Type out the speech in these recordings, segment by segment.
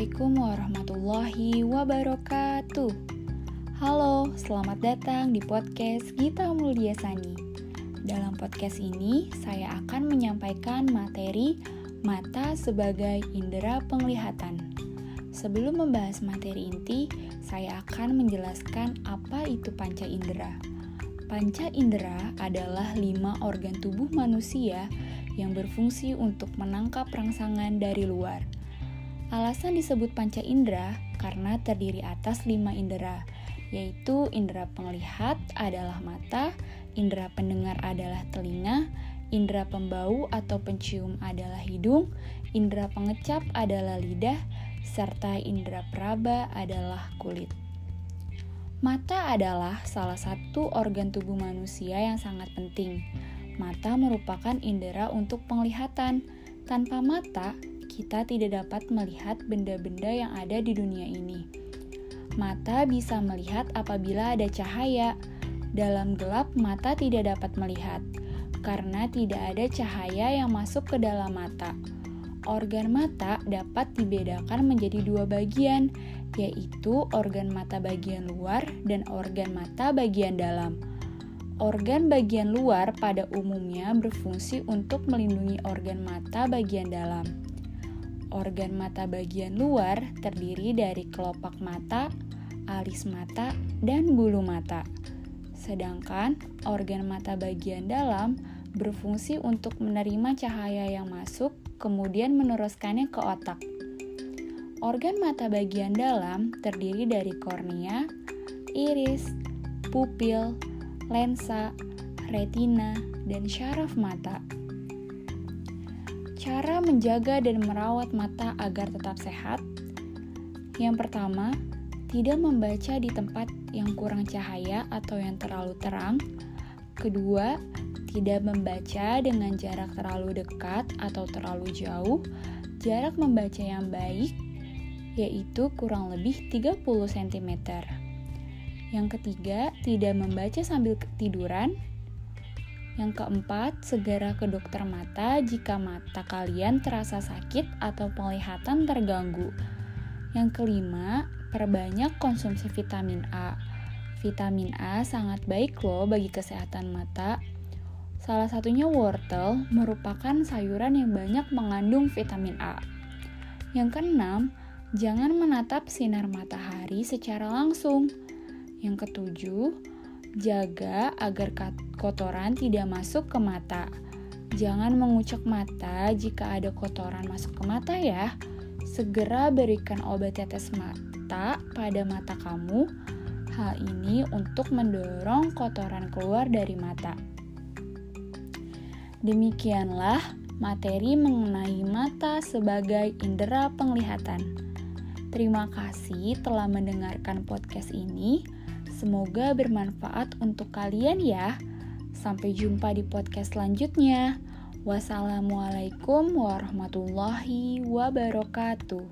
Assalamualaikum warahmatullahi wabarakatuh. Halo, selamat datang di podcast Gita Mulia Sani. Dalam podcast ini, saya akan menyampaikan materi mata sebagai indera penglihatan. Sebelum membahas materi inti, saya akan menjelaskan apa itu panca indera. Panca indera adalah lima organ tubuh manusia yang berfungsi untuk menangkap rangsangan dari luar. Alasan disebut panca indera karena terdiri atas lima indera, yaitu indera penglihat adalah mata, indera pendengar adalah telinga, indera pembau atau pencium adalah hidung, indera pengecap adalah lidah, serta indera peraba adalah kulit. Mata adalah salah satu organ tubuh manusia yang sangat penting. Mata merupakan indera untuk penglihatan. Tanpa mata, kita tidak dapat melihat benda-benda yang ada di dunia ini. Mata bisa melihat apabila ada cahaya. Dalam gelap, mata tidak dapat melihat karena tidak ada cahaya yang masuk ke dalam mata. Organ mata dapat dibedakan menjadi dua bagian, yaitu organ mata bagian luar dan organ mata bagian dalam. Organ bagian luar pada umumnya berfungsi untuk melindungi organ mata bagian dalam. Organ mata bagian luar terdiri dari kelopak mata, alis mata, dan bulu mata. Sedangkan organ mata bagian dalam berfungsi untuk menerima cahaya yang masuk, kemudian meneruskannya ke otak. Organ mata bagian dalam terdiri dari kornea, iris, pupil, lensa, retina, dan syaraf mata. Cara menjaga dan merawat mata agar tetap sehat. Yang pertama, tidak membaca di tempat yang kurang cahaya atau yang terlalu terang. Kedua, tidak membaca dengan jarak terlalu dekat atau terlalu jauh. Jarak membaca yang baik yaitu kurang lebih 30 cm. Yang ketiga, tidak membaca sambil tiduran yang keempat, segera ke dokter mata jika mata kalian terasa sakit atau penglihatan terganggu. Yang kelima, perbanyak konsumsi vitamin A. Vitamin A sangat baik loh bagi kesehatan mata. Salah satunya wortel merupakan sayuran yang banyak mengandung vitamin A. Yang keenam, jangan menatap sinar matahari secara langsung. Yang ketujuh, Jaga agar kotoran tidak masuk ke mata. Jangan mengucek mata jika ada kotoran masuk ke mata ya. Segera berikan obat tetes mata pada mata kamu. Hal ini untuk mendorong kotoran keluar dari mata. Demikianlah materi mengenai mata sebagai indera penglihatan. Terima kasih telah mendengarkan podcast ini. Semoga bermanfaat untuk kalian ya. Sampai jumpa di podcast selanjutnya. Wassalamualaikum warahmatullahi wabarakatuh.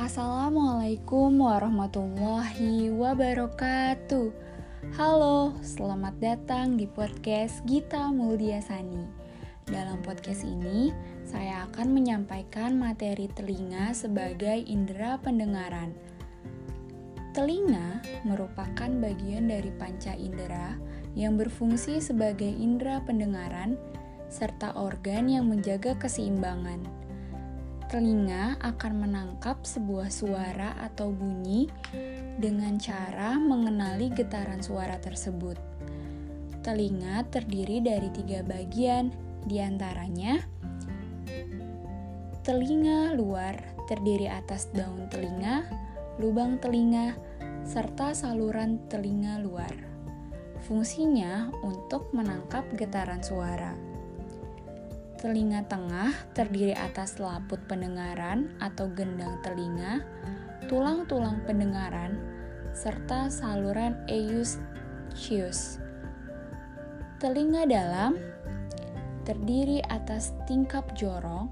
Assalamualaikum warahmatullahi wabarakatuh. Halo, selamat datang di podcast Gita Muldiasani. Dalam podcast ini, saya akan menyampaikan materi telinga sebagai indera pendengaran. Telinga merupakan bagian dari panca indera yang berfungsi sebagai indera pendengaran serta organ yang menjaga keseimbangan. Telinga akan menangkap sebuah suara atau bunyi dengan cara mengenali getaran suara tersebut. Telinga terdiri dari tiga bagian, di antaranya telinga luar terdiri atas daun telinga, lubang telinga, serta saluran telinga luar. Fungsinya untuk menangkap getaran suara. Telinga tengah terdiri atas laput pendengaran atau gendang telinga, tulang-tulang pendengaran, serta saluran Eustachius. Telinga dalam terdiri atas tingkap jorong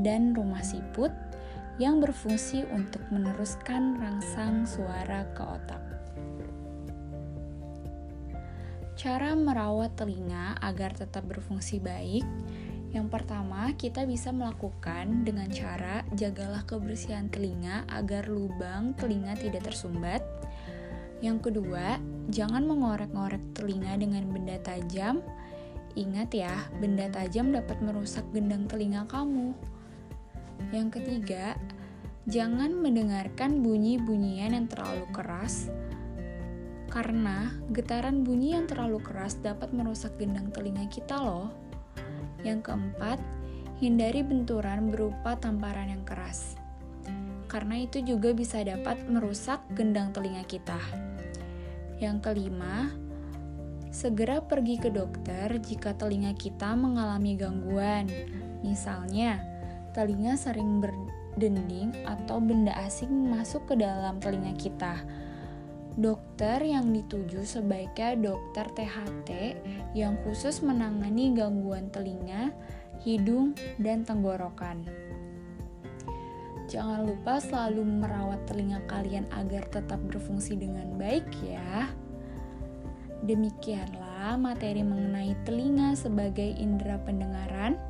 dan rumah siput yang berfungsi untuk meneruskan rangsang suara ke otak. Cara merawat telinga agar tetap berfungsi baik yang pertama, kita bisa melakukan dengan cara jagalah kebersihan telinga agar lubang telinga tidak tersumbat. Yang kedua, jangan mengorek-ngorek telinga dengan benda tajam. Ingat ya, benda tajam dapat merusak gendang telinga kamu. Yang ketiga, jangan mendengarkan bunyi-bunyian yang terlalu keras karena getaran bunyi yang terlalu keras dapat merusak gendang telinga kita loh. Yang keempat, hindari benturan berupa tamparan yang keras. Karena itu juga bisa dapat merusak gendang telinga kita. Yang kelima, segera pergi ke dokter jika telinga kita mengalami gangguan. Misalnya, telinga sering berdending atau benda asing masuk ke dalam telinga kita Dokter yang dituju sebaiknya dokter THT yang khusus menangani gangguan telinga, hidung, dan tenggorokan. Jangan lupa selalu merawat telinga kalian agar tetap berfungsi dengan baik ya. Demikianlah materi mengenai telinga sebagai indera pendengaran.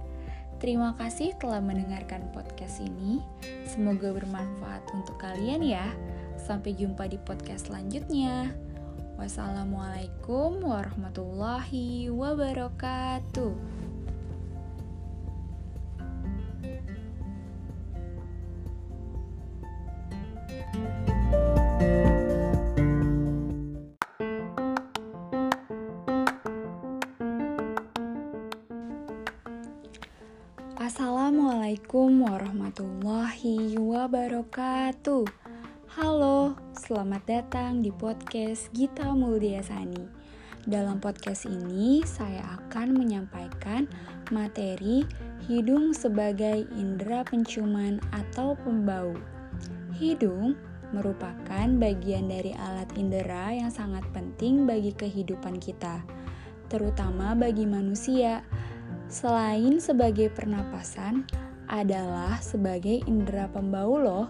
Terima kasih telah mendengarkan podcast ini. Semoga bermanfaat untuk kalian ya. Sampai jumpa di podcast selanjutnya. Wassalamualaikum warahmatullahi wabarakatuh. Assalamualaikum warahmatullahi wabarakatuh. Halo, selamat datang di podcast Gita Muldiasani. Dalam podcast ini, saya akan menyampaikan materi hidung sebagai indera penciuman atau pembau. Hidung merupakan bagian dari alat indera yang sangat penting bagi kehidupan kita, terutama bagi manusia. Selain sebagai pernapasan, adalah sebagai indera pembau loh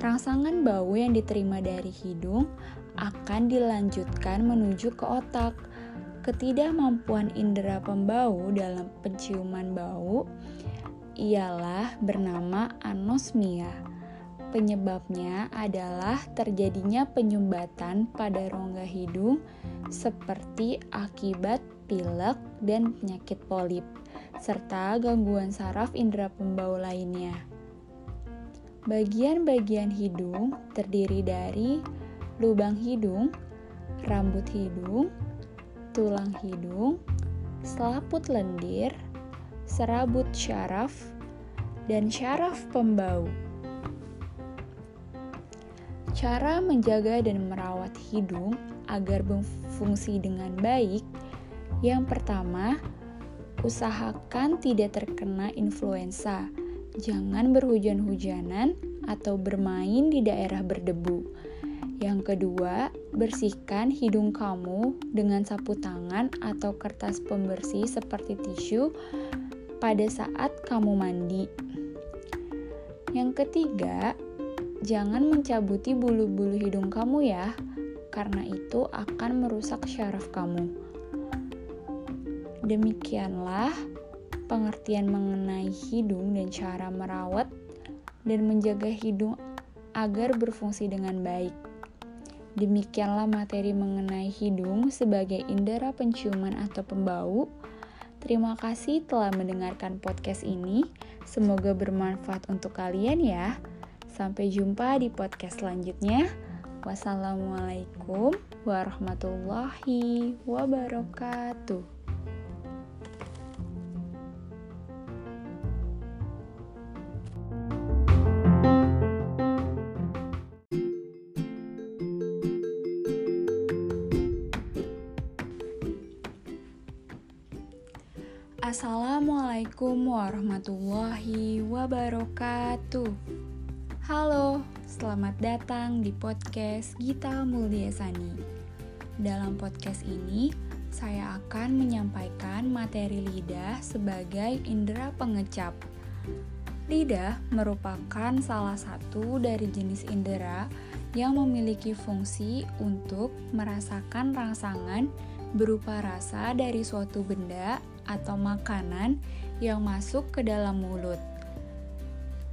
Rangsangan bau yang diterima dari hidung akan dilanjutkan menuju ke otak. Ketidakmampuan indera pembau dalam penciuman bau ialah bernama anosmia. Penyebabnya adalah terjadinya penyumbatan pada rongga hidung seperti akibat pilek dan penyakit polip, serta gangguan saraf indera pembau lainnya. Bagian-bagian hidung terdiri dari lubang hidung, rambut hidung, tulang hidung, selaput lendir, serabut syaraf, dan syaraf pembau. Cara menjaga dan merawat hidung agar berfungsi dengan baik, yang pertama, usahakan tidak terkena influenza jangan berhujan-hujanan atau bermain di daerah berdebu. Yang kedua, bersihkan hidung kamu dengan sapu tangan atau kertas pembersih seperti tisu pada saat kamu mandi. Yang ketiga, jangan mencabuti bulu-bulu hidung kamu ya, karena itu akan merusak syaraf kamu. Demikianlah pengertian mengenai hidung dan cara merawat dan menjaga hidung agar berfungsi dengan baik. Demikianlah materi mengenai hidung sebagai indera penciuman atau pembau. Terima kasih telah mendengarkan podcast ini. Semoga bermanfaat untuk kalian ya. Sampai jumpa di podcast selanjutnya. Wassalamualaikum warahmatullahi wabarakatuh. Assalamualaikum warahmatullahi wabarakatuh. Halo, selamat datang di podcast Gita Muldiasani. Dalam podcast ini, saya akan menyampaikan materi lidah sebagai indera pengecap. Lidah merupakan salah satu dari jenis indera yang memiliki fungsi untuk merasakan rangsangan berupa rasa dari suatu benda atau makanan yang masuk ke dalam mulut.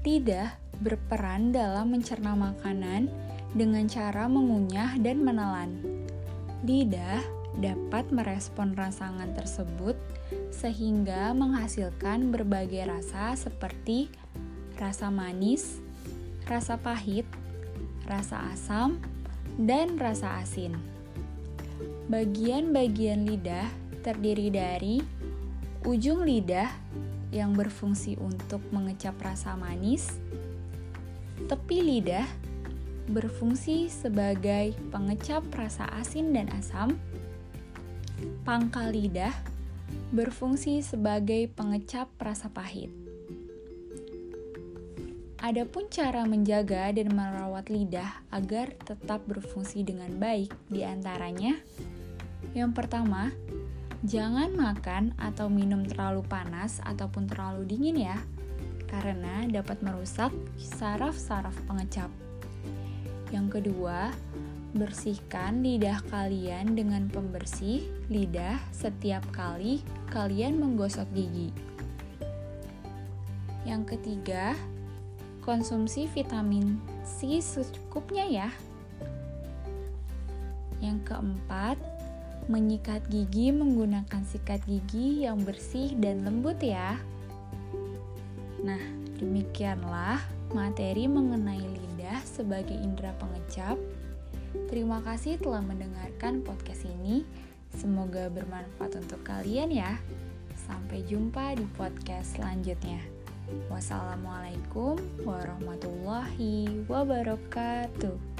Lidah berperan dalam mencerna makanan dengan cara mengunyah dan menelan. Lidah dapat merespon rangsangan tersebut sehingga menghasilkan berbagai rasa seperti rasa manis, rasa pahit, rasa asam, dan rasa asin. Bagian-bagian lidah terdiri dari ujung lidah yang berfungsi untuk mengecap rasa manis, tepi lidah berfungsi sebagai pengecap rasa asin dan asam, pangkal lidah berfungsi sebagai pengecap rasa pahit. Adapun cara menjaga dan merawat lidah agar tetap berfungsi dengan baik di antaranya yang pertama, jangan makan atau minum terlalu panas ataupun terlalu dingin ya, karena dapat merusak saraf-saraf pengecap. Yang kedua, bersihkan lidah kalian dengan pembersih lidah setiap kali kalian menggosok gigi. Yang ketiga, konsumsi vitamin C secukupnya ya. Yang keempat, menyikat gigi menggunakan sikat gigi yang bersih dan lembut ya. Nah, demikianlah materi mengenai lidah sebagai indera pengecap. Terima kasih telah mendengarkan podcast ini. Semoga bermanfaat untuk kalian ya. Sampai jumpa di podcast selanjutnya. Wassalamualaikum warahmatullahi wabarakatuh.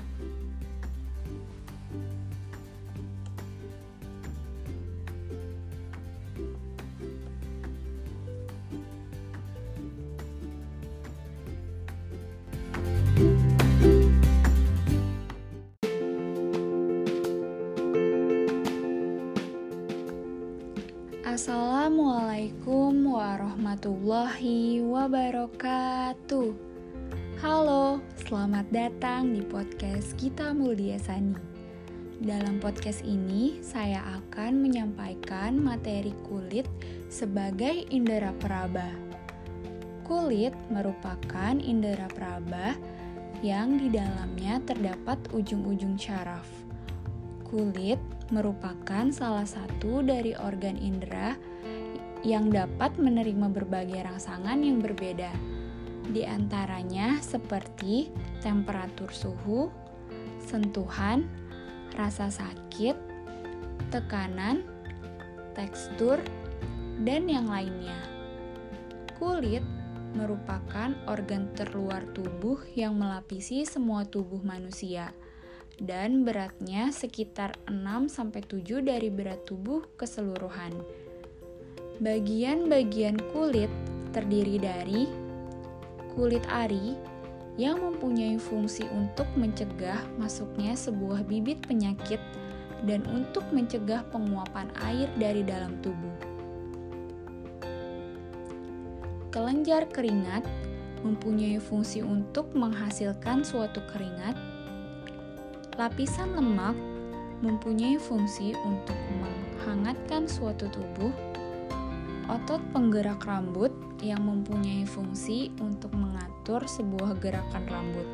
Assalamualaikum warahmatullahi wabarakatuh. Halo, selamat datang di podcast Gita Mulia Sani. Dalam podcast ini, saya akan menyampaikan materi kulit sebagai indera peraba. Kulit merupakan indera peraba yang di dalamnya terdapat ujung-ujung syaraf. Kulit merupakan salah satu dari organ indera yang dapat menerima berbagai rangsangan yang berbeda. Di antaranya seperti temperatur suhu, sentuhan, rasa sakit, tekanan, tekstur, dan yang lainnya. Kulit merupakan organ terluar tubuh yang melapisi semua tubuh manusia dan beratnya sekitar 6-7 dari berat tubuh keseluruhan. Bagian-bagian kulit terdiri dari kulit ari yang mempunyai fungsi untuk mencegah masuknya sebuah bibit penyakit dan untuk mencegah penguapan air dari dalam tubuh. Kelenjar keringat mempunyai fungsi untuk menghasilkan suatu keringat Lapisan lemak mempunyai fungsi untuk menghangatkan suatu tubuh. Otot penggerak rambut yang mempunyai fungsi untuk mengatur sebuah gerakan rambut.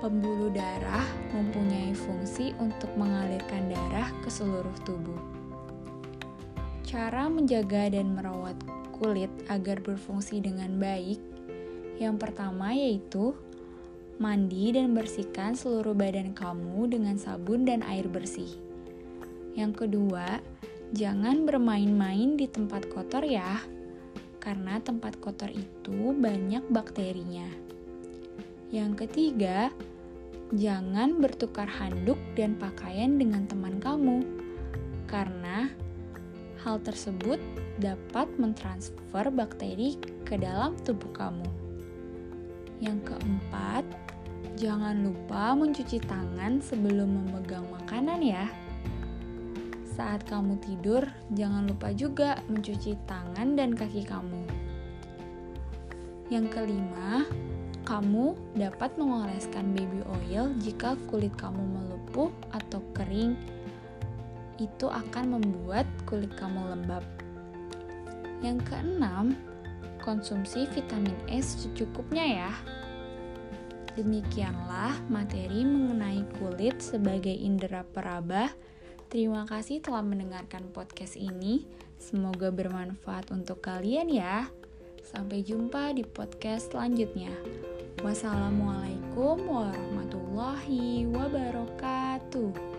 Pembuluh darah mempunyai fungsi untuk mengalirkan darah ke seluruh tubuh. Cara menjaga dan merawat kulit agar berfungsi dengan baik, yang pertama yaitu Mandi dan bersihkan seluruh badan kamu dengan sabun dan air bersih. Yang kedua, jangan bermain-main di tempat kotor ya, karena tempat kotor itu banyak bakterinya. Yang ketiga, jangan bertukar handuk dan pakaian dengan teman kamu, karena hal tersebut dapat mentransfer bakteri ke dalam tubuh kamu. Yang keempat, Jangan lupa mencuci tangan sebelum memegang makanan ya. Saat kamu tidur, jangan lupa juga mencuci tangan dan kaki kamu. Yang kelima, kamu dapat mengoleskan baby oil jika kulit kamu melepuh atau kering. Itu akan membuat kulit kamu lembab. Yang keenam, konsumsi vitamin E secukupnya ya. Demikianlah materi mengenai kulit sebagai indera peraba. Terima kasih telah mendengarkan podcast ini. Semoga bermanfaat untuk kalian ya. Sampai jumpa di podcast selanjutnya. Wassalamualaikum warahmatullahi wabarakatuh.